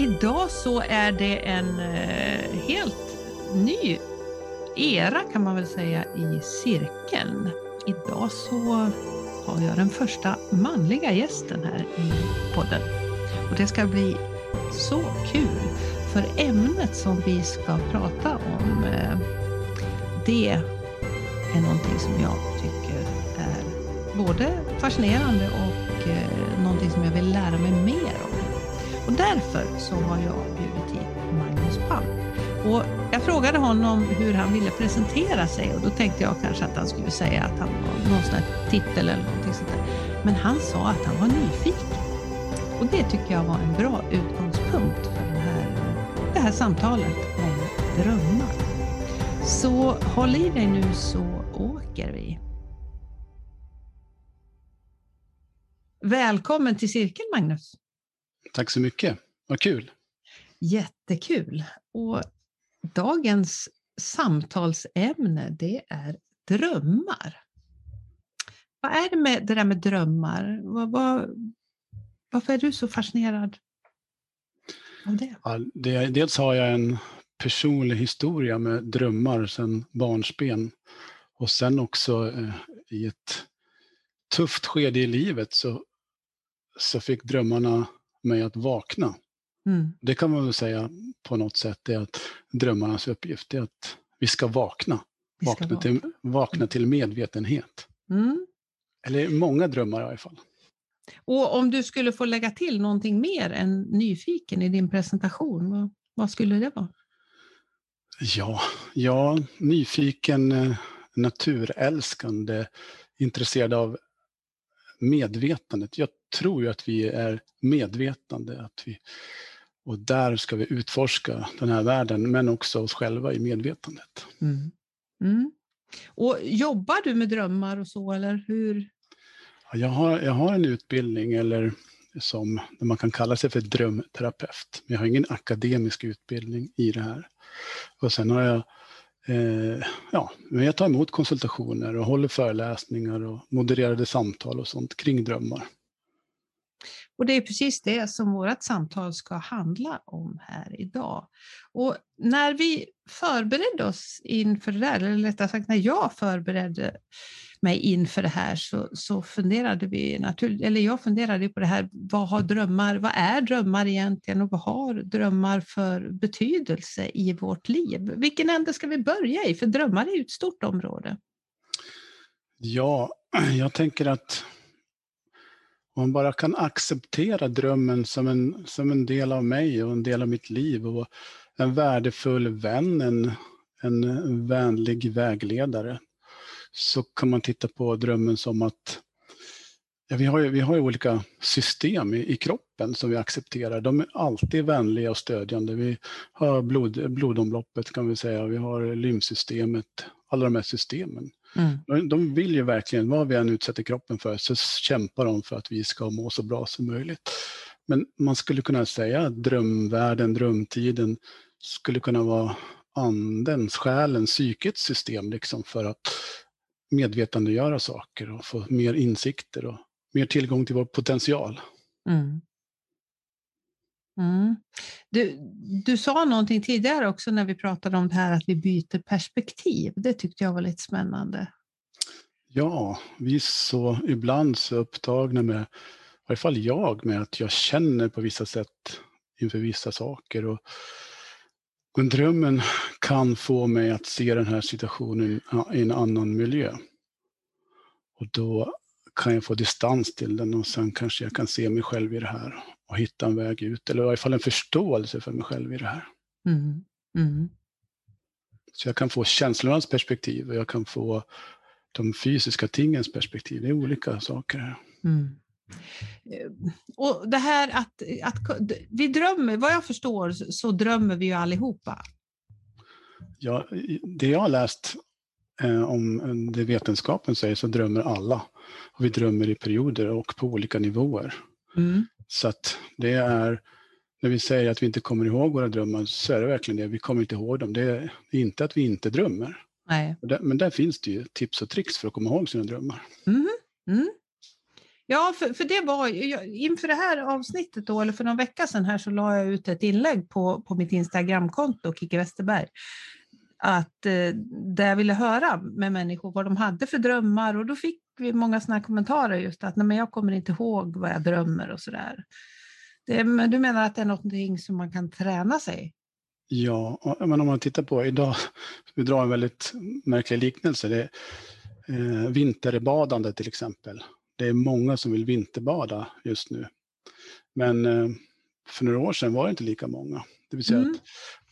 Idag så är det en eh, helt ny era kan man väl säga i cirkeln. Idag så har jag den första manliga gästen här i podden. Och det ska bli så kul, för ämnet som vi ska prata om, eh, det är någonting som jag tycker är både fascinerande och eh, någonting som jag vill lära mig därför så har jag bjudit hit Magnus Palm. Och jag frågade honom hur han ville presentera sig och då tänkte jag kanske att han skulle säga att han var någon sån här titel eller någonting sånt där. Men han sa att han var nyfiken. Och det tycker jag var en bra utgångspunkt för den här, det här samtalet om drömmar. Så håll i dig nu så åker vi. Välkommen till cirkeln Magnus. Tack så mycket. Vad kul. Jättekul. Och dagens samtalsämne det är drömmar. Vad är det med det där med drömmar? Vad, vad, varför är du så fascinerad av det? Ja, det? Dels har jag en personlig historia med drömmar sedan barnsben. Och sen också eh, i ett tufft skede i livet så, så fick drömmarna mig att vakna. Mm. Det kan man väl säga på något sätt är att drömmarnas uppgift är att vi ska vakna. Vi ska vakna. Till, vakna till medvetenhet. Mm. Eller många drömmar i alla fall. Och om du skulle få lägga till någonting mer än nyfiken i din presentation, vad, vad skulle det vara? Ja, ja, nyfiken, eh, naturälskande, intresserad av medvetandet. Jag tror ju att vi är medvetande. Att vi, och där ska vi utforska den här världen, men också oss själva i medvetandet. Mm. Mm. Och Jobbar du med drömmar och så, eller hur? Ja, jag, har, jag har en utbildning, eller som man kan kalla sig för drömterapeut. Men jag har ingen akademisk utbildning i det här. Och sen har jag Eh, ja, men jag tar emot konsultationer och håller föreläsningar och modererade samtal och sånt kring drömmar. Och det är precis det som vårt samtal ska handla om här idag. Och när vi förberedde oss inför det där, eller rättare sagt när jag förberedde mig inför det här så, så funderade vi naturligt, eller jag funderade på det här, vad har drömmar, vad är drömmar egentligen och vad har drömmar för betydelse i vårt liv? Vilken ände ska vi börja i? För drömmar är ju ett stort område. Ja, jag tänker att man bara kan acceptera drömmen som en, som en del av mig och en del av mitt liv och en värdefull vän, en, en vänlig vägledare så kan man titta på drömmen som att ja, vi, har ju, vi har ju olika system i, i, kroppen som vi accepterar. De är alltid vänliga och stödjande. Vi har blod, blodomloppet kan vi säga, vi har lymfsystemet, alla de här systemen. Mm. De, vill ju verkligen, vad vi än utsätter kroppen för, så kämpar de för att vi ska må så bra som möjligt. Men man skulle kunna säga att drömvärlden, drömtiden skulle kunna vara andens, själens, psykets system liksom för att medvetandegöra saker och få mer insikter och mer tillgång till vår potential. Mm. Mm. Du, du sa någonting tidigare också när vi pratade om det här att vi byter perspektiv. Det tyckte jag var lite spännande. Ja, vi är så ibland så upptagna med, i varje fall jag, med att jag känner på vissa sätt inför vissa saker. Och, men drömmen kan få mig att se den här situationen i en annan miljö. Och då kan jag få distans till den och sen kanske jag kan se mig själv i det här och hitta en väg ut, eller i alla fall en förståelse för mig själv i det här. Mm. Mm. Så jag kan få känslornas perspektiv och jag kan få de fysiska tingens perspektiv. Det är olika saker. Mm. Eh, och det här att, att vi drömmer, vad jag förstår så drömmer vi ju allihopa. Ja, det jag har läst eh, om det vetenskapen säger så drömmer alla. Och vi drömmer i perioder och på olika nivåer. Mm. Så att det är, när vi säger att vi inte kommer ihåg våra drömmar så är det verkligen det, vi kommer inte ihåg dem. Det är inte att vi inte drömmer. Nej. Men där finns det ju tips och tricks för att komma ihåg sina drömmar. Mm. Mm. Ja, för, för det var inför det här avsnittet då, eller för någon vecka sedan här så la jag ut ett inlägg på, på mitt Instagramkonto, Kicki Westerberg, att eh, där jag ville höra med människor vad de hade för drömmar och då fick vi många sådana kommentarer just att nej, men jag kommer inte ihåg vad jag drömmer och sådär. Men du menar att det är någonting som man kan träna sig? Ja, men om man tittar på idag, vi drar en väldigt märklig liknelse. Det är, eh, vinterbadande till exempel. Det är många som vill vinterbada just nu. Men eh, för några år sedan var det inte lika många. Det vill säga mm. att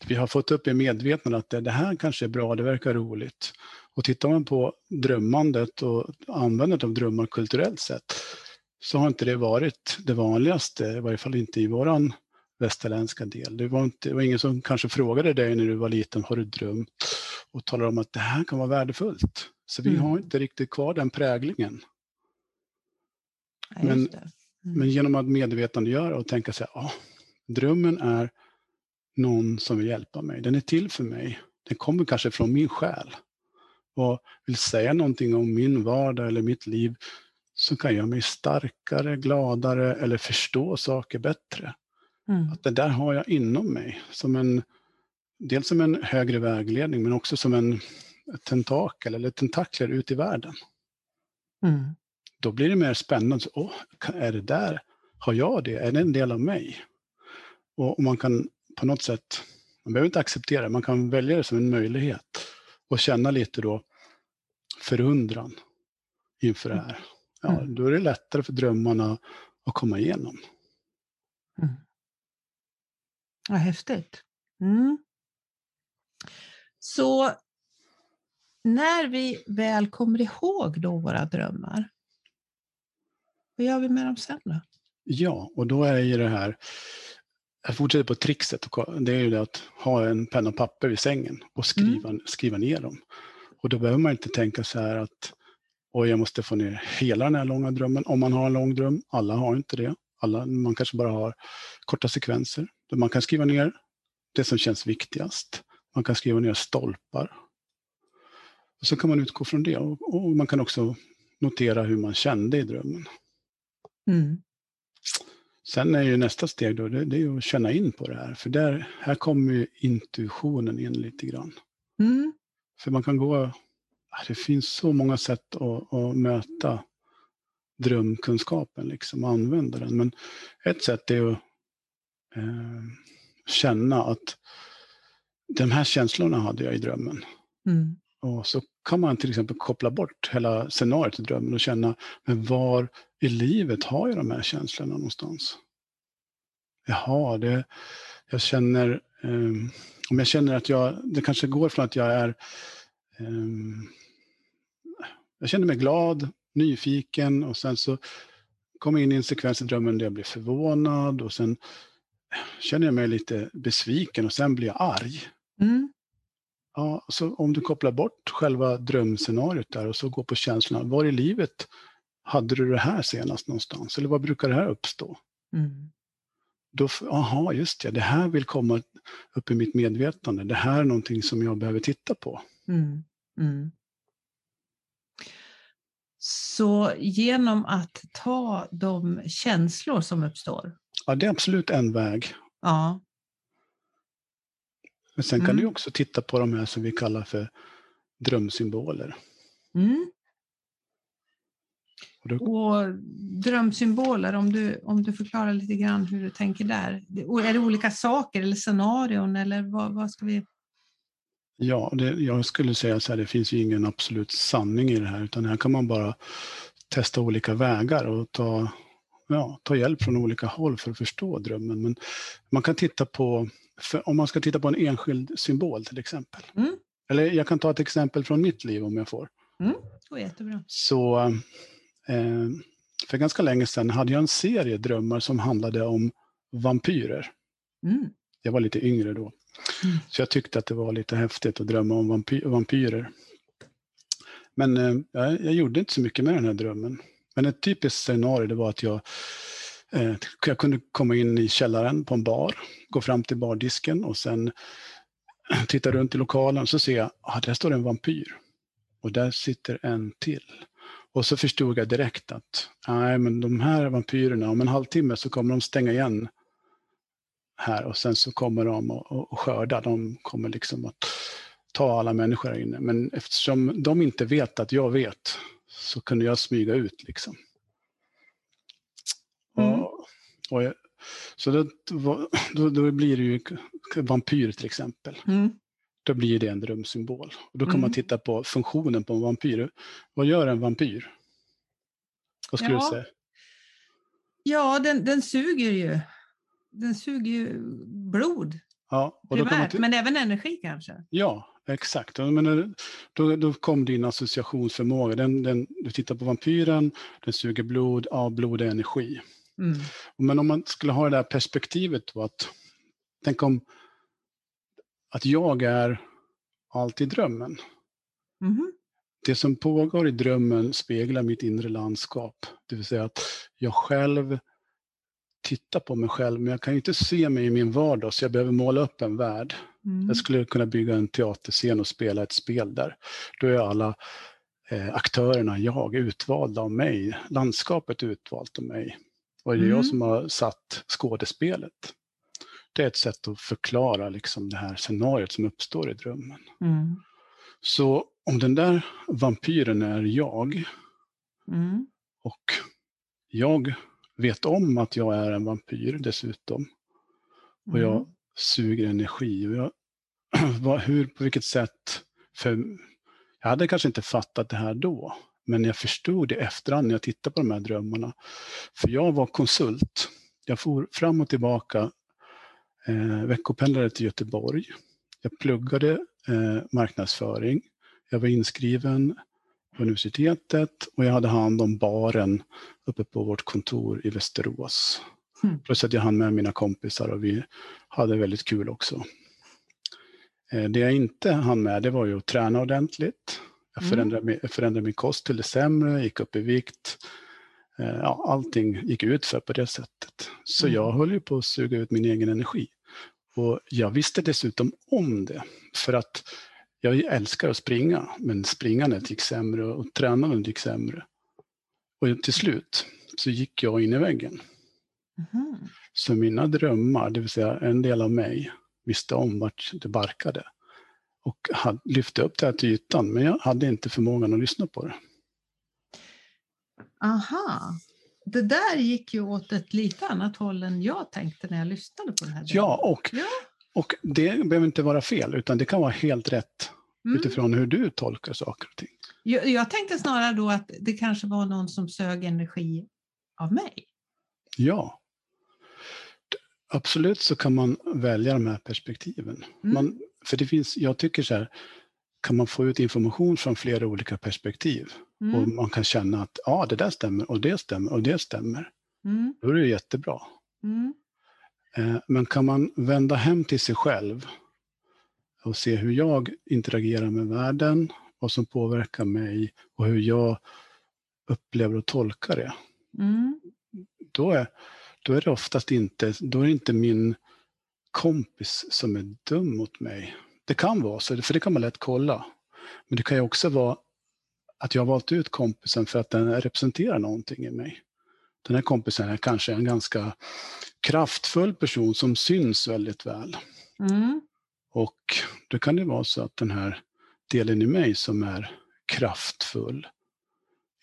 vi har fått upp i medvetandet att det, det här kanske är bra, det verkar roligt. Och tittar man på drömmandet och användandet av drömmar kulturellt sett så har inte det varit det vanligaste, i varje fall inte i våran västerländska del. Det var, inte, det var ingen som kanske frågade dig när du var liten, har du drömt? Och talade om att det här kan vara värdefullt. Så vi mm. har inte riktigt kvar den präglingen. Ja, men, mm. men genom att medvetandegöra och tänka sig, ja, drömmen är någon som vill hjälpa mig. Den är till för mig. Den kommer kanske från min själ och vill säga någonting om min vardag eller mitt liv som kan göra mig starkare, gladare eller förstå saker bättre. Mm. Att det där har jag inom mig. Som en, dels som en högre vägledning men också som en tentakel eller tentakler ut i världen. Mm. Då blir det mer spännande. Så, Åh, är det där? Har jag det? Är det en del av mig? Och, och man kan på något sätt, man behöver inte acceptera det, man kan välja det som en möjlighet och känna lite då förundran inför det här. Ja, mm. då är det lättare för drömmarna att komma igenom. Mm. Ja, häftigt. Mm. Så när vi väl kommer ihåg då våra drömmar, vad gör vi med dem sen då? Ja, och då är ju det här, jag fortsätter på trixet, det är ju det att ha en penna och papper vid sängen och skriva, mm. skriva ner dem. Och då behöver man inte tänka så här att oj, jag måste få ner hela den här långa drömmen. Om man har en lång dröm, alla har inte det. Alla, man kanske bara har korta sekvenser. Man kan skriva ner det som känns viktigast. Man kan skriva ner stolpar. Och så kan man utgå från det och, och man kan också notera hur man kände i drömmen. Mm. Sen är ju nästa steg då, det, det, är att känna in på det här. För där, här kommer ju intuitionen in lite grann. Mm. För man kan gå, det finns så många sätt att, att möta drömkunskapen, liksom, använda den. Men ett sätt är att eh, känna att de här känslorna hade jag i drömmen. Mm. Och så kan man till exempel koppla bort hela scenariot i drömmen och känna, men var i livet har jag de här känslorna någonstans? Jaha, det, jag känner, um, om jag känner att jag, det kanske går från att jag är, um, jag känner mig glad, nyfiken och sen så kommer jag in i en sekvens i drömmen där jag blir förvånad och sen känner jag mig lite besviken och sen blir jag arg. Mm. Ja, så om du kopplar bort själva drömscenariot där och så går på känslorna, var i livet hade du det här senast någonstans? Eller var brukar det här uppstå? Mm. Då, aha, just det, det här vill komma upp i mitt medvetande. Det här är någonting som jag behöver titta på. Mm. Mm. Så genom att ta de känslor som uppstår? Ja, det är absolut en väg. Ja. Men sen kan mm. du också titta på de här som vi kallar för drömsymboler. Mm. Och, då... och drömsymboler, om du, om du förklarar lite grann hur du tänker där. Är det olika saker eller scenarion eller vad, vad ska vi... Ja, det, jag skulle säga så här, det finns ju ingen absolut sanning i det här, utan här kan man bara testa olika vägar och ta, ja, ta hjälp från olika håll för att förstå drömmen. Men man kan titta på, om man ska titta på en enskild symbol till exempel. Mm. Eller jag kan ta ett exempel från mitt liv om jag får. Mm, jättebra. Så eh, för ganska länge sedan hade jag en serie drömmar som handlade om vampyrer. Mm. Jag var lite yngre då. Mm. Så jag tyckte att det var lite häftigt att drömma om vampy vampyrer. Men eh, jag, jag, gjorde inte så mycket med den här drömmen. Men ett typiskt scenario det var att jag, Eh, jag kunde komma in i källaren på en bar, gå fram till bardisken och sen eh, titta runt i lokalen och så ser jag att ah, där står en vampyr. Och där sitter en till. Och så förstod jag direkt att nej, men de här vampyrerna, om en halvtimme så kommer de stänga igen här och sen så kommer de och, skörda. De kommer liksom att ta alla människor här inne. Men eftersom de inte vet att jag vet så kunde jag smyga ut liksom. Mm. Och, och jag, så då, då, då, blir det ju vampyr till exempel. Mm. Då blir det en drömsymbol. Och då kan mm. man titta på funktionen på en vampyr. Vad gör en vampyr? Vad skulle ja. du säga? Ja, den, den suger ju. Den suger ju blod. Ja, och primärt, men även energi kanske? Ja, exakt. Men då, då kom din associationsförmåga. Den, den, du tittar på vampyren, den suger blod, ja, blod är energi. Mm. Men om man skulle ha det där perspektivet då att, tänk om att jag är alltid drömmen. Mm. Det som pågår i drömmen speglar mitt inre landskap. Det vill säga att jag själv tittar på mig själv, men jag kan inte se mig i min vardag, så jag behöver måla upp en värld. Mm. Jag skulle kunna bygga en teaterscen och spela ett spel där. Då är alla eh, aktörerna jag, utvalda av mig. Landskapet är utvalt av mig. Och det är mm. jag som har satt skådespelet. Det är ett sätt att förklara liksom det här scenariot som uppstår i drömmen. Mm. Så om den där vampyren är jag mm. och jag vet om att jag är en vampyr dessutom och jag mm. suger energi. Och jag, hur, på vilket sätt, för jag hade kanske inte fattat det här då, men jag förstod det efterhand när jag tittade på de här drömmarna. För jag var konsult. Jag for fram och tillbaka, eh, veckopendlade till Göteborg. Jag pluggade eh, marknadsföring. Jag var inskriven på universitetet och jag hade hand om baren uppe på vårt kontor i Västerås. Mm. Plus att jag hann med mina kompisar och vi hade väldigt kul också. Eh, det jag inte hann med det var ju att träna ordentligt. Jag mm. förändrade, min, jag förändrade min kost till det sämre, gick upp i vikt. Eh, ja, allting gick ut för på det sättet. Så mm. jag höll ju på att suga ut min egen energi. Och jag visste dessutom om det. För att jag älskar att springa, men springandet gick sämre och tränandet gick sämre. Och till slut så gick jag in i väggen. Mm. Så mina drömmar, det vill säga en del av mig, visste om vart det barkade och lyfte upp det här till ytan, men jag hade inte förmågan att lyssna på det. Aha. Det där gick ju åt ett lite annat håll än jag tänkte när jag lyssnade på det här. Ja, och, ja. och det behöver inte vara fel, utan det kan vara helt rätt mm. utifrån hur du tolkar saker och ting. Jag, jag tänkte snarare då att det kanske var någon som sög energi av mig. Ja. Absolut så kan man välja de här perspektiven. Mm. Man, för det finns, jag tycker så här, kan man få ut information från flera olika perspektiv mm. och man kan känna att ja, det där stämmer och det stämmer och det stämmer. Mm. Då är det jättebra. Mm. Eh, men kan man vända hem till sig själv och se hur jag interagerar med världen, vad som påverkar mig och hur jag upplever och tolkar det. Mm. Då, är, då är det oftast inte, då är det inte min kompis som är dum mot mig. Det kan vara så, för det kan man lätt kolla. Men det kan ju också vara att jag har valt ut kompisen för att den representerar någonting i mig. Den här kompisen är kanske en ganska kraftfull person som syns väldigt väl. Mm. Och då kan det vara så att den här delen i mig som är kraftfull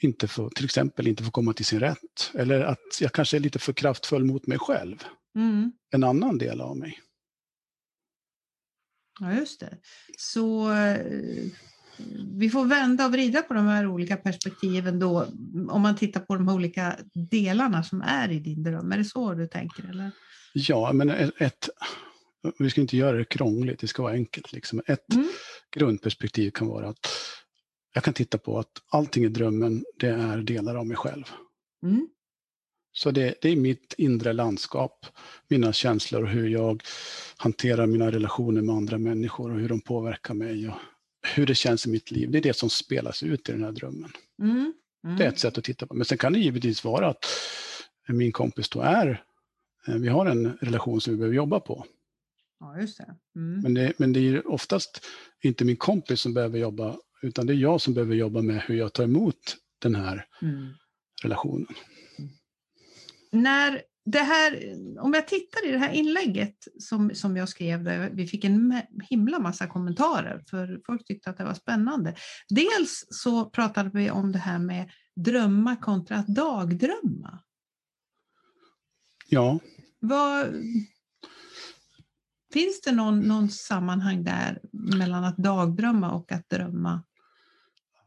inte får, till exempel inte får komma till sin rätt. Eller att jag kanske är lite för kraftfull mot mig själv. Mm. En annan del av mig. Ja, just det. Så eh, vi får vända och vrida på de här olika perspektiven då, om man tittar på de olika delarna som är i din dröm. Är det så du tänker? Eller? Ja, men ett, vi ska inte göra det krångligt, det ska vara enkelt. Liksom. Ett mm. grundperspektiv kan vara att jag kan titta på att allting i drömmen, det är delar av mig själv. Mm. Så det, det, är mitt inre landskap, mina känslor och hur jag hanterar mina relationer med andra människor och hur de påverkar mig och hur det känns i mitt liv. Det är det som spelas ut i den här drömmen. Mm. Mm. Det är ett sätt att titta på. Men sen kan det givetvis vara att min kompis då är, eh, vi har en relation som vi behöver jobba på. Ja, just det. Mm. Men, det men det är oftast inte min kompis som behöver jobba, utan det är jag som behöver jobba med hur jag tar emot den här Mm. relationen. När det här, om jag tittar i det här inlägget som, som jag skrev, där vi fick en himla massa kommentarer, för folk tyckte att det var spännande. Dels så pratade vi om det här med drömma kontra att dagdrömma. Ja, Vad, finns det någon, någon sammanhang där mellan att dagdrömma och att drömma?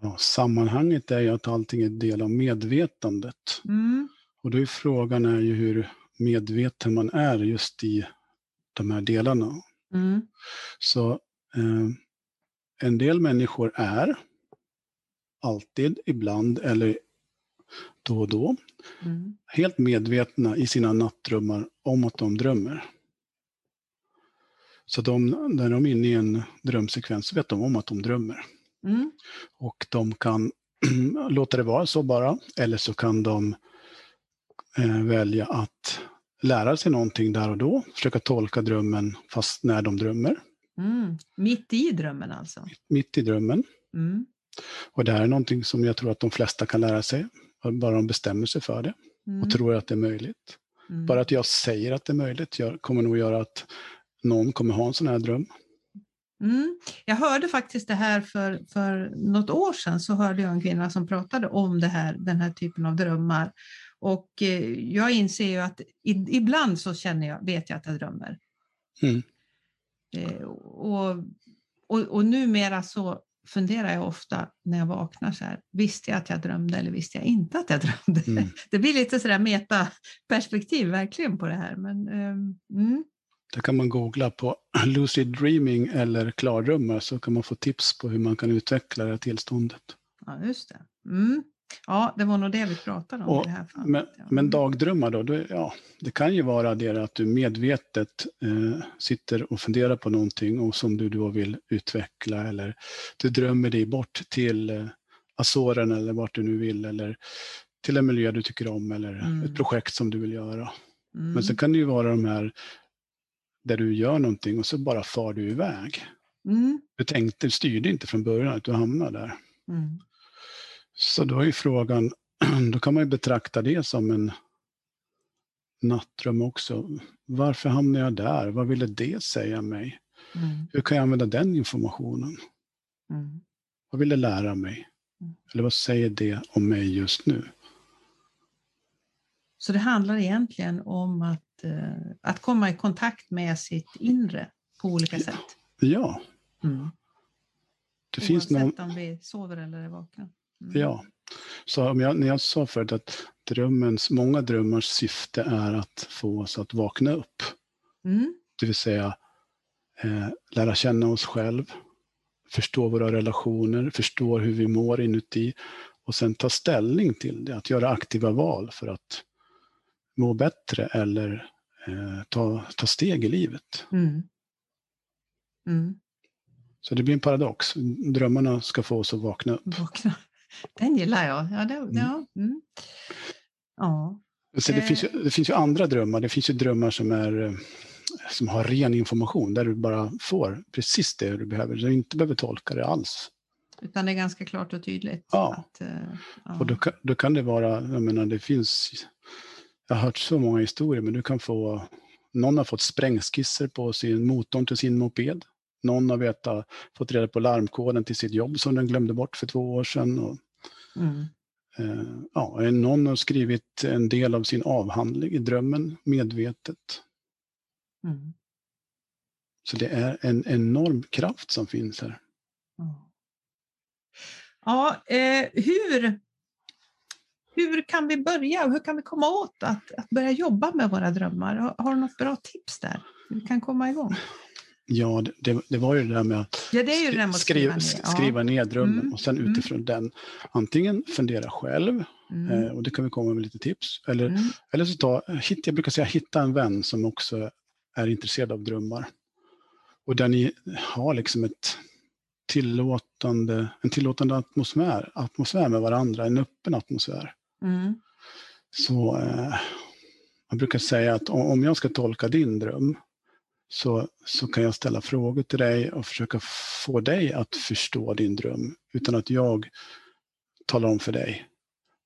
ja, sammanhanget är ju att allting är del av medvetandet. Mm, Och då är frågan är ju hur medveten man är just i de här delarna. mm, Så eh, en del människor är alltid, ibland eller då och då mm, helt medvetna i sina nattdrömmar om att de drömmer. Så de, när de är inne i en drömsekvens vet de om att de drömmer. mm, Och de kan låta det vara så bara, eller så kan de välja att lära sig någonting där och då, försöka tolka drömmen fast när de drömmer, mm. Mitt i drömmen alltså? mitt i drömmen. Mm, Och det här är någonting som jag tror att de flesta kan lära sig, bara de bestämmer sig för det mm, och tror att det är möjligt. mm. Bara att jag säger att det är möjligt kommer nog göra att någon kommer ha en sån här dröm. Mm. Jag hörde faktiskt det här för, för något år sedan så hörde jag en kvinna som pratade om det här, den här typen av drömmar. Och eh, jag inser ju att ibland så känner jag, vet jag att jag drömmer. Mm. Eh, och, och, och numera så funderar jag ofta när jag vaknar så här, visste jag att jag drömde eller visste jag inte att jag drömde? Mm. Det blir lite sådär metaperspektiv verkligen på det här. Men, ehm, mm, Där kan man googla på lucid dreaming eller klardrömmar så kan man få tips på hur man kan utveckla det här tillståndet. ja, just det. Mm. Ja, det var nog det vi pratade om Och- i det här fallet. Men, men dagdrömmar då, då, ja, det kan ju vara det att du medvetet eh, sitter och funderar på någonting och som du då vill utveckla eller du drömmer dig bort till eh, Azoren eller vart du nu vill eller till en miljö du tycker om eller Mm. ett projekt som du vill göra. Mm. Men sen kan det ju vara de här där du gör någonting och så bara far du iväg. Mm. Du tänkte, styrde inte från början att du hamnar där. Så då är frågan, då kan man ju betrakta det som en nattdröm också. Varför hamnar jag där? Vad ville det säga mig? Mm. Hur kan jag använda den informationen? Mm. Vad vill det lära mig? Mm. Eller vad säger det om mig just nu? Så det handlar egentligen om att, eh, att komma i kontakt med sitt inre på olika sätt. Ja, Mm. det finns Oavsett någon... om vi sover eller är vakna. Mm. Ja. Så om jag, när jag sa förut att drömmens, många drömmars syfte är att få oss att vakna upp. Mm. Det vill säga eh, lära känna oss själv, förstå våra relationer, förstå hur vi mår inuti och sen ta ställning till det, att göra aktiva val för att må bättre eller eh, ta, ta steg i livet. Mm. Mm. Så det blir en paradox. Drömmarna ska få oss att vakna upp. Vakna. Den gillar jag. Ja, det, ja. Mm. ja. Så det, finns ju, det finns ju andra drömmar. Det finns ju drömmar som, är, eh, som har ren information, där du bara får precis det du behöver. Du inte behöver tolka det alls. Utan det är ganska klart och tydligt. Ja. Att, eh, ja. Och då kan, då kan det vara, jag menar det finns, jag har hört så många historier, men du kan få, någon har fått sprängskisser på sin motorn till sin moped. Någon har veta, fått reda på larmkoden till sitt jobb som den glömde bort för två år sedan. Och, Mm. eh, ja, någon har skrivit en del av sin avhandling i drömmen medvetet. Mm. Så det är en enorm kraft som finns här. Ja, eh, hur, hur kan vi börja och hur kan vi komma åt att, att börja jobba med våra drömmar? Har, har du något bra tips där? Hur vi kan komma igång? Ja, det- det, var ju det där med att Ja, det att skriva, ner. Skriva ner drömmen Mm, och sen mm. utifrån den antingen fundera själv, Mm. eh, och det kan vi komma med lite tips, eller, Mm. eller så ta, jag brukar säga hitta en vän som också är intresserad av drömmar. Och där ni har liksom ett tillåtande, en tillåtande atmosfär, atmosfär med varandra, en öppen atmosfär. Mm. Så eh, man brukar säga att om om jag ska tolka din dröm så, så kan jag ställa frågor till dig och försöka få dig att förstå din dröm utan att jag talar om för dig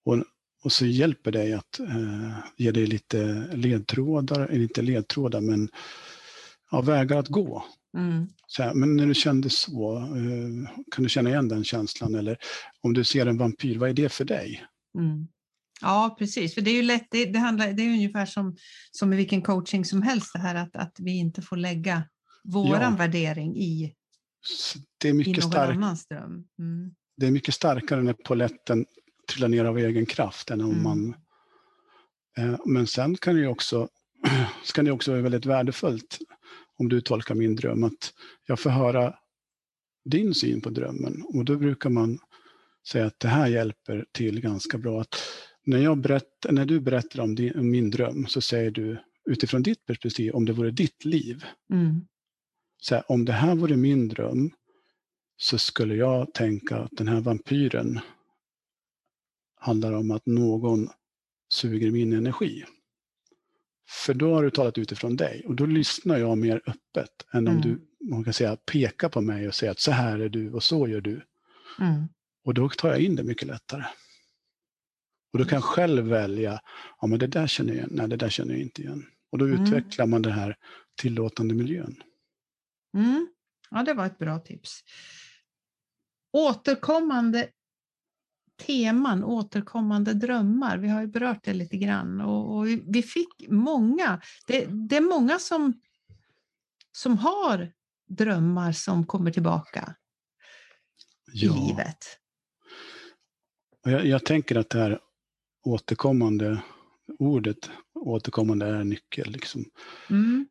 Och, och så hjälper dig att eh, ge dig lite ledtrådar, eller inte ledtrådar, men ja, vägar att gå. Mm. Så här, men när du kände så, eh, kan du känna igen den känslan? Eller om du ser en vampyr, vad är det för dig? Mm. Ja, precis. För det är ju lätt, det, det, handlar, det är ungefär som, som i vilken coaching som helst, det här att, att vi inte får lägga våran ja. värdering i, det är mycket i någon stark, annans dröm. Mm. Det är mycket starkare när poletten trillar ner av egen kraft än om mm. man... Eh, men sen kan det ju också, kan det också vara väldigt värdefullt, om du tolkar min dröm, att jag får höra din syn på drömmen. Och då brukar man säga att det här hjälper till ganska bra. Att när, jag berättar, när du berättar om, din, om min dröm så säger du utifrån ditt perspektiv, om det vore ditt liv. Mm. Så här, om det här vore min dröm så skulle jag tänka att den här vampyren handlar om att någon suger min energi. För då har du talat utifrån dig och då lyssnar jag mer öppet än om mm. du man kan säga, pekar på mig och säger att så här är du och så gör du. Mm. Och då tar jag in det mycket lättare. Och då kan jag själv välja, ja men det där känner jag igen, nej det där känner jag inte igen. Och då mm. utvecklar man den här tillåtande miljön. Mm. Ja, det var ett bra tips. Återkommande teman, återkommande drömmar. Vi har ju berört det lite grann och, och vi fick många. Det, det, är många som, som har drömmar som kommer tillbaka ja. i livet. Jag, jag, tänker att det här återkommande ordet, återkommande är nyckel. Liksom. Mm.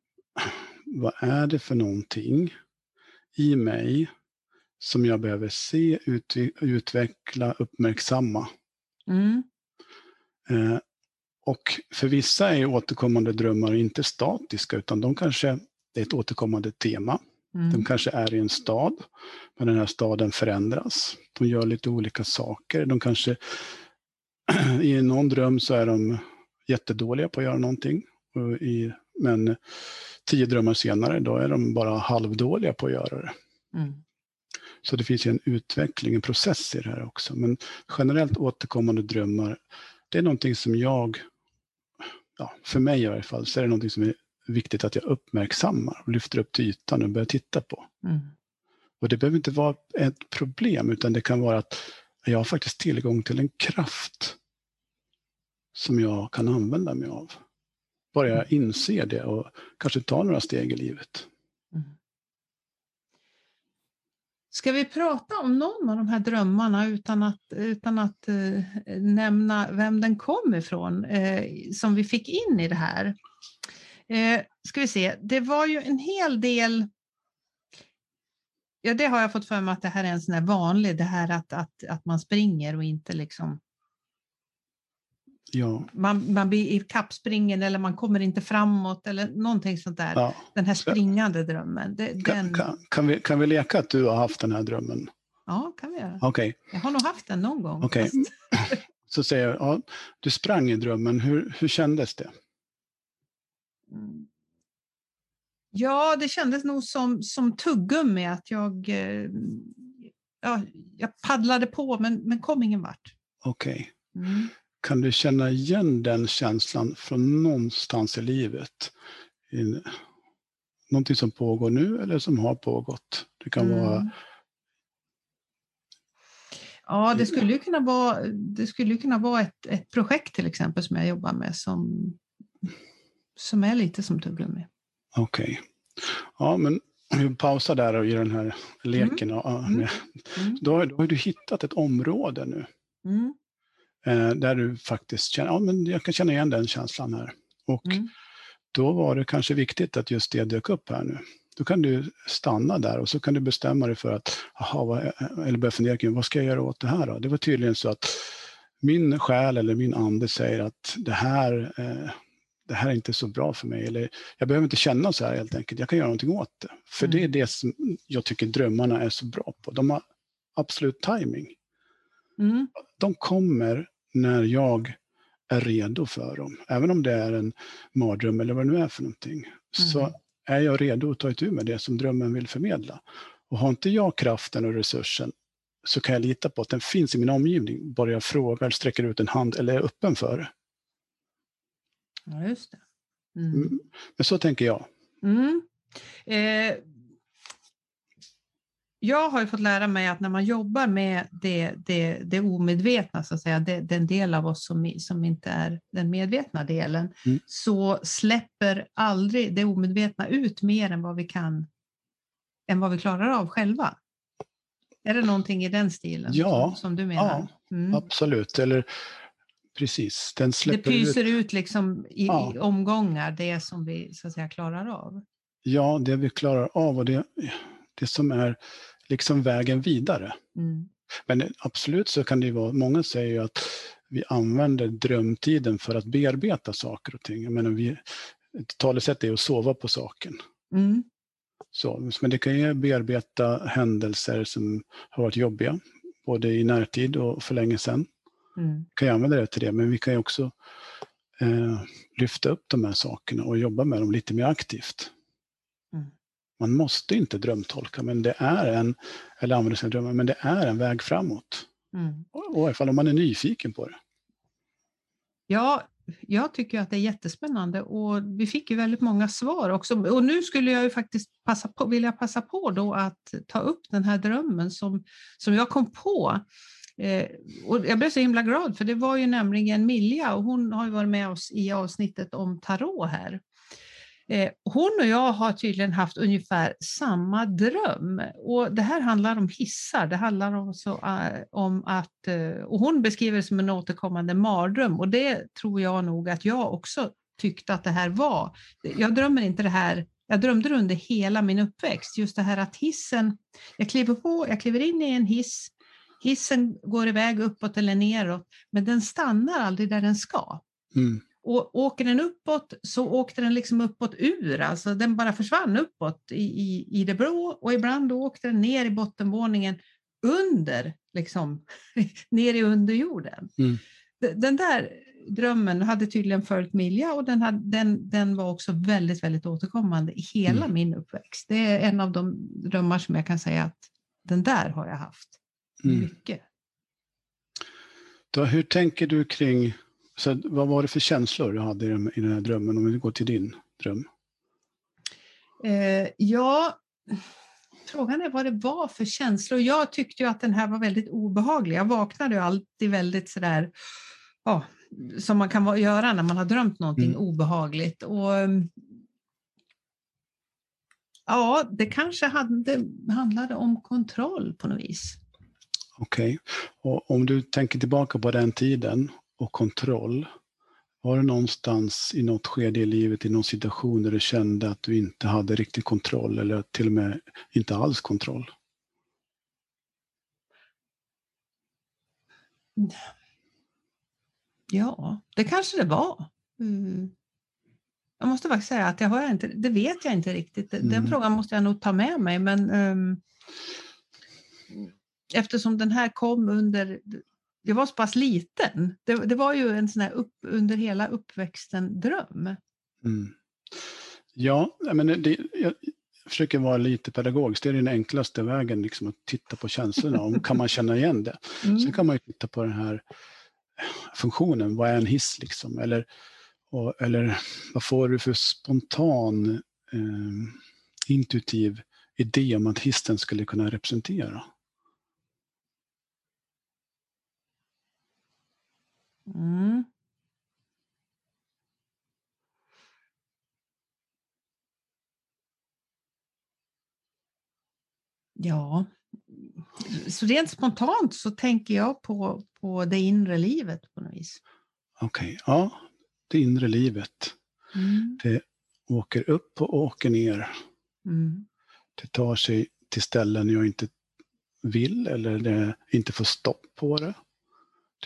Vad är det för någonting i mig som jag behöver se, utveckla, uppmärksamma? Mm. Eh, och för vissa är återkommande drömmar inte statiska, utan de kanske, det är ett återkommande tema. Mm. De kanske är i en stad, men den här staden förändras. De gör lite olika saker. De kanske, i någon dröm så är de jättedåliga på att göra någonting. I, men tio drömmar senare, då är de bara halvdåliga på att göra det. Mm. Så det finns en utveckling, en process i det här också. Men generellt återkommande drömmar, det är någonting som jag, ja, för mig i alla fall, så är det någonting som är viktigt att jag uppmärksammar och lyfter upp till ytan och börjar titta på. Mm. Och det behöver inte vara ett problem, utan det kan vara att jag har faktiskt tillgång till en kraft som jag kan använda mig av. Bara jag mm. inser det och kanske tar några steg i livet. Mm. Ska vi prata om någon av de här drömmarna utan att, utan att eh, nämna vem den kom ifrån, eh, som vi fick in i det här? Eh, ska vi se, det var ju en hel del Ja, det har jag fått för mig att det här är en sån här vanlig, det här att, att, att man springer och inte liksom Ja. Man, man blir i kappspringen eller man kommer inte framåt eller någonting sånt där. Ja. Den här springande drömmen. Det, kan, den... kan, kan, vi, kan vi leka att du har haft den här drömmen? Ja, kan vi göra. Okay. Jag har nog haft den någon gång. Okay. Så säger jag, ja, du sprang i drömmen, hur, hur kändes det? Mm. Ja, det kändes nog som, som tuggummi, att jag, eh, ja, jag paddlade på men, men kom ingen vart. Okej. Okay. Mm. Kan du känna igen den känslan från någonstans i livet? I, någonting som pågår nu eller som har pågått? Det kan mm. vara Ja, det skulle ju kunna vara, det skulle kunna vara ett, ett projekt till exempel som jag jobbar med som, som är lite som tuggummi. Okej. Okay. Ja, men vi pausar där och i den här leken. Mm. Och, mm. mm. Då, då har du hittat ett område nu. Mm. Eh, där du faktiskt känner, ja men jag kan känna igen den känslan här. Och mm. då var det kanske viktigt att just det dök upp här nu. Då kan du stanna där och så kan du bestämma dig för att, aha, vad, eller börja fundera kring, vad ska jag göra åt det här då? Det var tydligen så att min själ eller min ande säger att det här, eh, det här är inte så bra för mig. Eller jag behöver inte känna så här helt enkelt, jag kan göra någonting åt det. För mm. det är det som jag tycker drömmarna är så bra på. De har absolut timing. Mm. De kommer när jag är redo för dem. Även om det är en mardröm eller vad det nu är för någonting. Mm. Så är jag redo att ta itu med det som drömmen vill förmedla. Och har inte jag kraften och resursen, så kan jag lita på att den finns i min omgivning, bara jag frågar, sträcker ut en hand eller är öppen för det. Ja, just det. Mm. Mm. Men så tänker jag. Mm. Eh, jag har ju fått lära mig att när man jobbar med det, det, det omedvetna, så att säga, det, den del av oss som, som inte är den medvetna delen, Mm. så släpper aldrig det omedvetna ut mer än vad vi kan, än vad vi klarar av själva. Är det någonting i den stilen Ja, som, som du menar? Mm. Absolut. Eller precis, den Det släpper ut. pyser ut liksom i, Ja. i omgångar, det som vi så att säga klarar av. Ja, det vi klarar av och det, det som är liksom vägen vidare. Mm. Men absolut så kan det ju vara, många säger ju att vi använder drömtiden för att bearbeta saker och ting. Jag menar, vi, ett talesätt är att sova på saken. Mm. Så, men det kan ju bearbeta händelser som har varit jobbiga, både i närtid och för länge sedan. Mm. kan ju använda det till det, men vi kan ju också eh, lyfta upp de här sakerna och jobba med dem lite mer aktivt. Mm. Man måste inte drömtolka, men det är en, eller använda sina drömmar, men det är en väg framåt. Mm. Och i alla fall om man är nyfiken på det. Ja, jag tycker att det är jättespännande och vi fick ju väldigt många svar också. Och nu skulle jag ju faktiskt passa på, vilja passa på då att ta upp den här drömmen som, som jag kom på. Eh, och jag blev så himla glad för det var ju nämligen Milja och hon har ju varit med oss i avsnittet om tarot här. Eh, hon och jag har tydligen haft ungefär samma dröm. Och det här handlar om hissar. Det handlar också uh, om att, uh, och hon beskriver det som en återkommande mardröm och det tror jag nog att jag också tyckte att det här var. Jag drömmer inte det här, jag drömde det under hela min uppväxt, just det här att hissen, jag kliver på, jag kliver in i en hiss, hissen går iväg uppåt eller neråt, men den stannar aldrig där den ska. Mm. Och åker den uppåt så åkte den liksom uppåt ur, alltså den bara försvann uppåt i, i, i det blå och ibland då åkte den ner i bottenvåningen under, liksom, ner i underjorden. Mm. Den där drömmen hade tydligen följt Milja och den, hade, den, den var också väldigt, väldigt återkommande i hela Mm. min uppväxt. Det är en av de drömmar som jag kan säga att den där har jag haft Mm. mycket. Då, hur tänker du kring, så vad var det för känslor du hade i den, här drömmen, om vi går till din dröm? Eh, ja, frågan är vad det var för känslor. Jag tyckte ju att den här var väldigt obehaglig. Jag vaknade ju alltid väldigt sådär, ja, som man kan göra när man har drömt någonting Mm. obehagligt. Och, mm, ja, det kanske hade, handlade om kontroll på något vis. Okej. Och om du tänker tillbaka på den tiden och kontroll, var det någonstans i något skede i livet, i någon situation där du kände att du inte hade riktig kontroll eller till och med inte alls kontroll? Ja, det kanske det var. Mm. Jag måste faktiskt säga att det, har jag inte, det vet jag inte riktigt. Den Mm. frågan måste jag nog ta med mig. Men ehm, eftersom den här kom under... Jag var så pass liten. Det, det var ju en sån här upp, under hela uppväxten dröm. Mm. Ja, men det, jag försöker vara lite pedagogisk. Det är den enklaste vägen, liksom, att titta på känslorna. Om, kan man känna igen det? Mm. Sen kan man ju titta på den här funktionen. Vad är en hiss liksom? Eller, och, eller vad får du för spontan eh, intuitiv idé om att hissen skulle kunna representera? Mm. Ja, så rent spontant så tänker jag på, på det inre livet på något vis. Okej, ja, det inre livet. Mm. Det åker upp och åker ner. Mm. Det tar sig till ställen jag inte vill eller inte får stopp på det.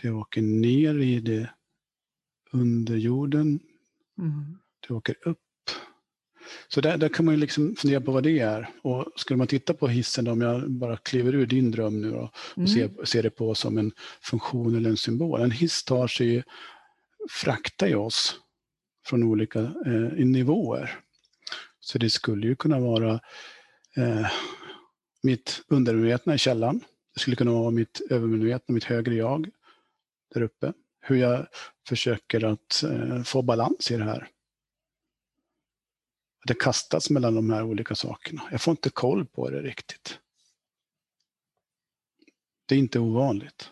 Det åker ner i det under jorden. Mm. Det åker upp. Så där, där kan man ju liksom fundera på vad det är. Och skulle man titta på hissen, då, om jag bara kliver ur din dröm nu då, och Mm. ser, ser det på som en funktion eller en symbol. En hiss tar sig fraktar ju oss från olika eh, nivåer. Så det skulle ju kunna vara eh, mitt undermedvetna i källaren Det skulle kunna vara mitt övermedvetna, mitt högre jag där uppe. Hur jag försöker att eh, få balans i det här. Det kastas mellan de här olika sakerna. Jag får inte koll på det riktigt. Det är inte ovanligt.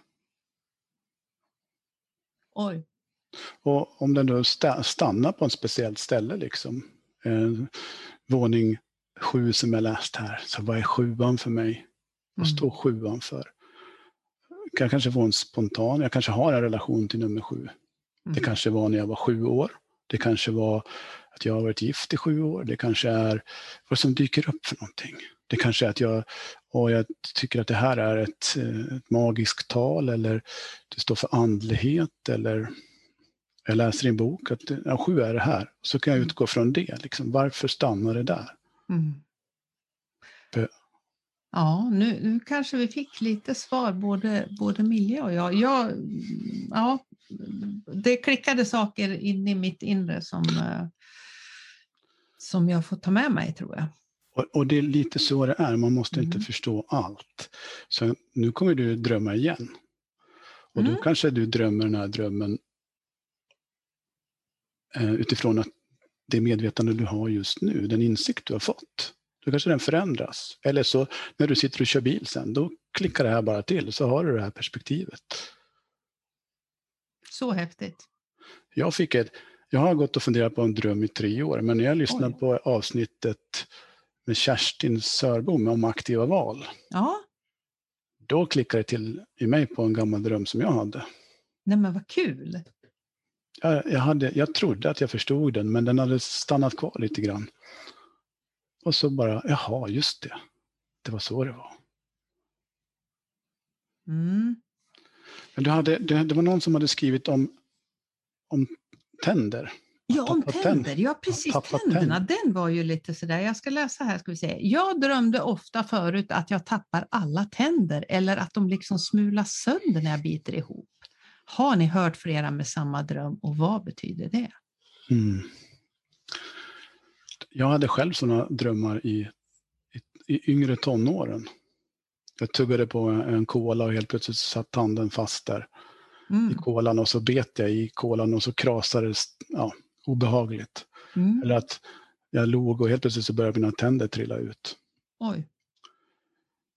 Oj. Och om den då stannar på ett speciellt ställe, liksom, eh, våning sju som jag läst här, så vad är sjuan för mig? Vad mm. står sjuan för? Jag kanske får en spontan, jag kanske har en relation till nummer sju. Mm. Det kanske var när jag var sju år. Det kanske var att jag har varit gift i sju år. Det kanske är vad som dyker upp för någonting. Det kanske är att jag, och jag tycker att det här är ett, ett magiskt tal eller det står för andlighet eller jag läser i en bok att ja, sju är det här. Så kan jag mm. utgå från det. Liksom. Varför stannar det där? Mm. Ja, nu, nu kanske vi fick lite svar, både, både Milja och jag. jag. Ja, det klickade saker in i mitt inre som, eh, som jag får ta med mig, tror jag. Och, och det är lite så det är, man måste mm. inte förstå allt. Så nu kommer du drömma igen. Och mm. då kanske du drömmer den här drömmen eh, utifrån att det medvetande du har just nu, den insikt du har fått. Då kanske den förändras. Eller så när du sitter och kör bil sen, då klickar det här bara till så har du det här perspektivet. Så häftigt. Jag, fick ett, jag har gått och funderat på en dröm i tre år, men när jag lyssnade Oj. på avsnittet med Kerstin Sörbom om aktiva val, ja. då klickade det till i mig på en gammal dröm som jag hade. Nej men vad kul! Jag, jag, hade, jag trodde att jag förstod den, men den hade stannat kvar lite grann. Och så bara, jaha, just det. Det var så det var. Mm. Men du hade, det, det, var någon som hade skrivit om, om tänder. Ja, om tänder. Ja, precis. Tänderna, tänder. den var ju lite sådär. Jag ska läsa här, ska vi se. Jag drömde ofta förut att jag tappar alla tänder eller att de liksom smulas sönder när jag biter ihop. Har ni hört flera med samma dröm och vad betyder det? Mm jag hade själv sådana drömmar i, i, i, yngre tonåren. Jag tuggade på en, en kola och helt plötsligt satt tanden fast där mm. i kolan och så bet jag i kolan och så krasades ja, obehagligt. Mm. Eller att jag låg och helt plötsligt så började mina tänder trilla ut. Oj.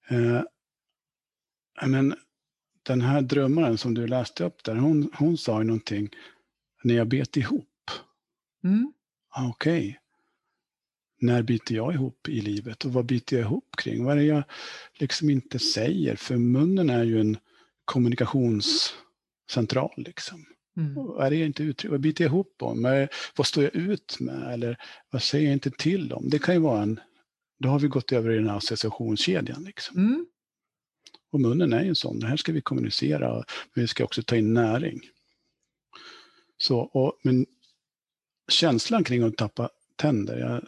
Eh, men den här drömmaren som du läste upp där, hon, hon sa ju någonting när jag bet ihop. Mm. Ah, okej. Okay när byter jag ihop i livet och vad byter jag ihop kring? Vad är det jag liksom inte säger? För munnen är ju en kommunikationscentral. Liksom. Mm. Är det inte uttryck? Vad byter jag ihop om? Vad står jag ut med? Eller vad säger jag inte till om? Det kan ju vara en... Då har vi gått över i den här associationskedjan. Liksom. Mm. Och munnen är ju en sån. Det här ska vi kommunicera, men vi ska också ta in näring. Så, och, men känslan kring att tappa tänder, jag,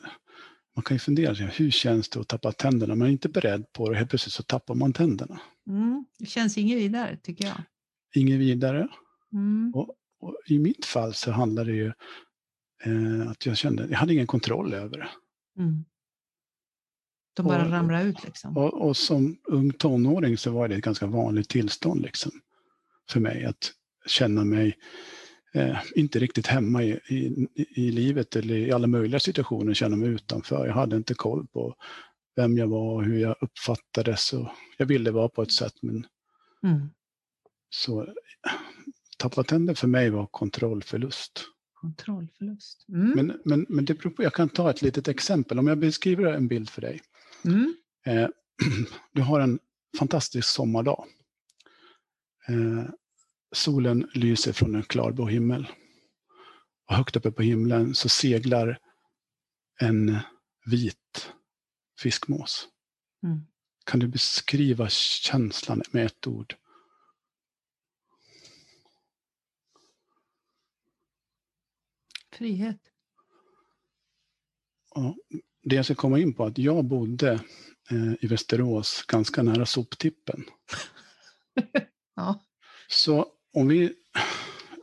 man kan ju fundera, hur känns det att tappa tänderna? Man är inte beredd på det och helt plötsligt så tappar man tänderna. Mm, det känns inget vidare tycker jag. Inget vidare. Mm. Och, och, I mitt fall så handlar det ju eh, att jag kände, jag hade ingen kontroll över det. Mm. De bara och, ramlar ut liksom. Och, och, som ung tonåring så var det ett ganska vanligt tillstånd liksom, för mig att känna mig eh, inte riktigt hemma i, i, i, livet eller i alla möjliga situationer, känna mig utanför. Jag hade inte koll på vem jag var och hur jag uppfattades. Och jag ville vara på ett sätt men mm. så tappa tänder för mig var kontrollförlust. Kontrollförlust. Mm. Men, men, men det beror på, jag kan ta ett litet exempel. Om jag beskriver en bild för dig. Mm. Eh, du har en fantastisk sommardag. Eh, solen lyser från en klarblå himmel. Och högt uppe på himlen så seglar en vit fiskmås. Mm. Kan du beskriva känslan med ett ord? Frihet. Ja, det jag ska komma in på är att jag bodde eh, i Västerås ganska nära soptippen. ja. Så om vi,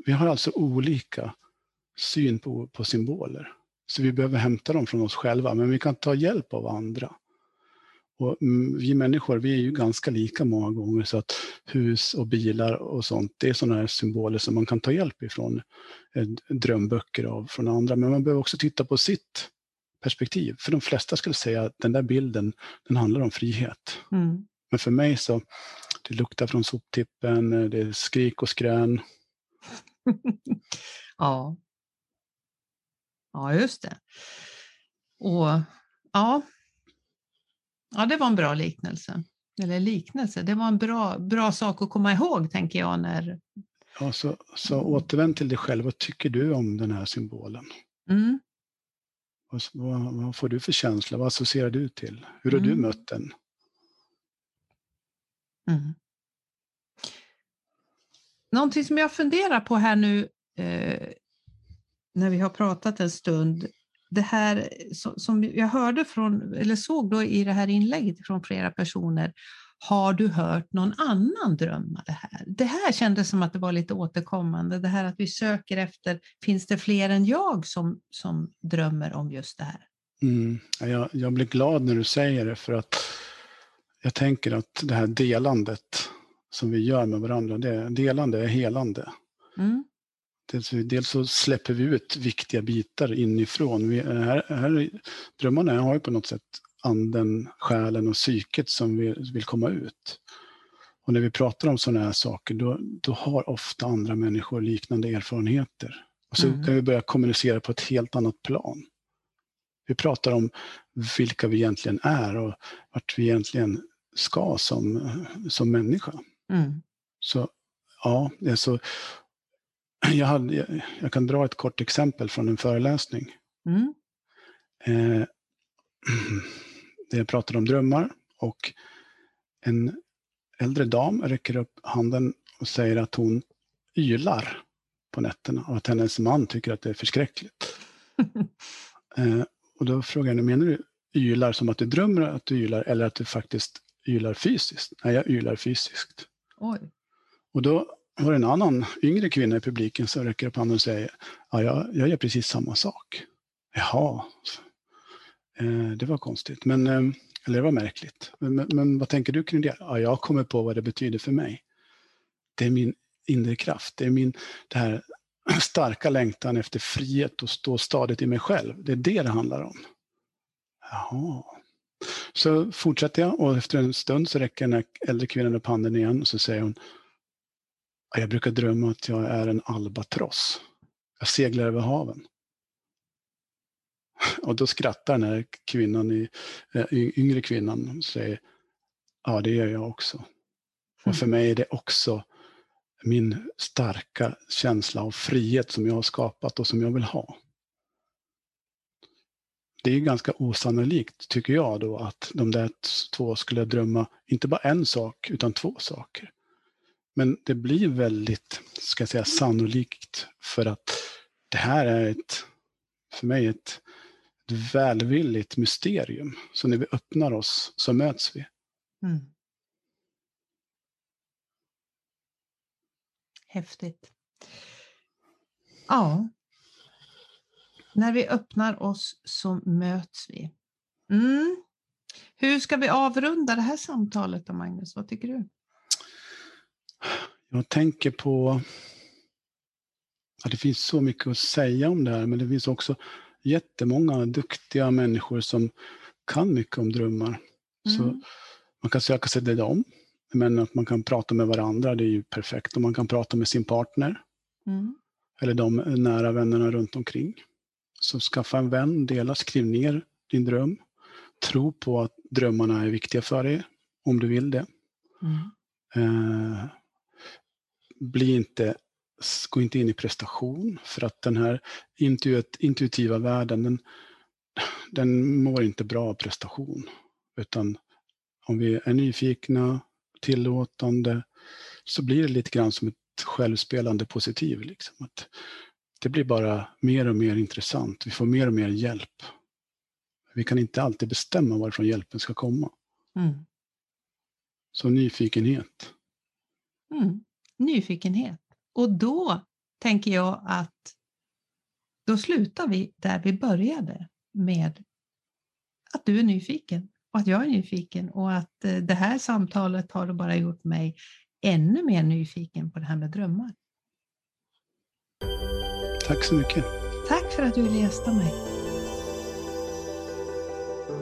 vi har alltså olika syn på, på symboler. Så vi behöver hämta dem från oss själva, men vi kan ta hjälp av andra. Och mm, vi människor, vi är ju ganska lika många gånger så att hus och bilar och sånt, det är sådana här symboler som man kan ta hjälp ifrån eh, drömböcker av från andra. Men man behöver också titta på sitt perspektiv. För de flesta skulle säga att den där bilden, den handlar om frihet. Mm. Men för mig så, det luktar från soptippen, eh, det är skrik och skrän. ja. Ja, just det. Och ja, ja, det var en bra liknelse. Eller liknelse, det var en bra, bra sak att komma ihåg, tänker jag. När... Ja, så, så återvänd till dig själv. Vad tycker du om den här symbolen? Mm. Vad, vad, får du för känsla? Vad associerar du till? Hur har du Mm. mött den? Mm. Någonting som jag funderar på här nu eh, när vi har pratat en stund, det här som, jag hörde från, eller såg då i det här inlägget från flera personer, har du hört någon annan drömma det här? Det här kändes som att det var lite återkommande, det här att vi söker efter, finns det fler än jag som, som drömmer om just det här? Mm. Jag, jag blir glad när du säger det för att jag tänker att det här delandet som vi gör med varandra, det, delande är helande. Mm. Dels, dels så släpper vi ut viktiga bitar inifrån. Vi, här, här, drömmarna har ju på något sätt anden, själen och psyket som vi vill komma ut. Och när vi pratar om sådana här saker, då, då har ofta andra människor liknande erfarenheter. Och så Mm. kan vi börja kommunicera på ett helt annat plan. Vi pratar om vilka vi egentligen är och vart vi egentligen ska som, som människa. Mm. Så ja, det är så. Jag, hade, jag, jag kan dra ett kort exempel från en föreläsning. Mm. Eh, jag pratade om drömmar och en äldre dam räcker upp handen och säger att hon ylar på nätterna och att hennes man tycker att det är förskräckligt. Eh, och då frågar jag henne, menar du ylar som att du drömmer att du ylar eller att du faktiskt ylar fysiskt? Nej, jag ylar fysiskt. Oj. Och då var det en annan yngre kvinna i publiken som räcker upp handen och säger, ja, jag, jag gör precis samma sak. Jaha, eh, det var konstigt, men, eh, eller det var märkligt. Men, men, men vad tänker du kring det? Ja, jag kommer på vad det betyder för mig. Det är min inre kraft, det är min det här starka längtan efter frihet och stå stadigt i mig själv. Det är det det handlar om. Jaha. Så fortsätter jag och efter en stund så räcker den här äldre kvinnan upp handen igen och så säger hon "Ja, Jag brukar drömma att jag är en albatross. Jag seglar över haven. Och då skrattar den här kvinnan, i, äh, yngre kvinnan och säger Ja, det gör jag också. Och för mig är det också min starka känsla av frihet som jag har skapat och som jag vill ha. Det är ju ganska osannolikt, tycker jag, då, att de där två skulle drömma inte bara en sak, utan två saker. Men det blir väldigt, ska jag säga, sannolikt för att det här är ett, för mig, ett, ett välvilligt mysterium. Så när vi öppnar oss så möts vi. Mm. Häftigt. Ja. När vi öppnar oss så möts vi. Mm. Hur ska vi avrunda det här samtalet då, Magnus? Vad tycker du? Jag tänker på att det finns så mycket att säga om det här, men det finns också jättemånga duktiga människor som kan mycket om drömmar. Så Mm. man kan söka sig till dem, men att man kan prata med varandra, det är ju perfekt. Och man kan prata med sin partner Mm. eller de nära vännerna runt omkring. Så skaffa en vän, dela, skriv ner din dröm. Tro på att drömmarna är viktiga för dig, om du vill det. Mm. Eh, bli inte, gå inte in i prestation, för att den här intuit, intuitiva världen, den, den mår inte bra av prestation. Utan om vi är nyfikna, tillåtande, så blir det lite grann som ett självspelande positiv. Liksom. Att det blir bara mer och mer intressant. Vi får mer och mer hjälp. Vi kan inte alltid bestämma varifrån hjälpen ska komma. Mm. Så nyfikenhet. Mm. Nyfikenhet. Och då tänker jag att då slutar vi där vi började med att du är nyfiken och att jag är nyfiken och att eh, det här samtalet har bara gjort mig ännu mer nyfiken på det här med drömmar. Tack så mycket. Tack för att du ville gästa mig.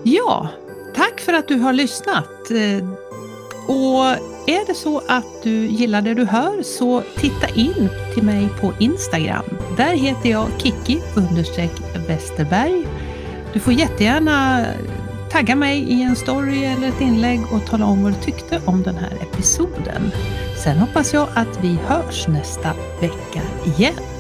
Ja, tack för att du har lyssnat. Eh, och är det så att du gillar det du hör så titta in till mig på Instagram. Där heter jag Kiki Westerberg. Du får jättegärna tagga mig i en story eller ett inlägg och tala om vad du tyckte om den här episoden. Sen hoppas jag att vi hörs nästa vecka igen.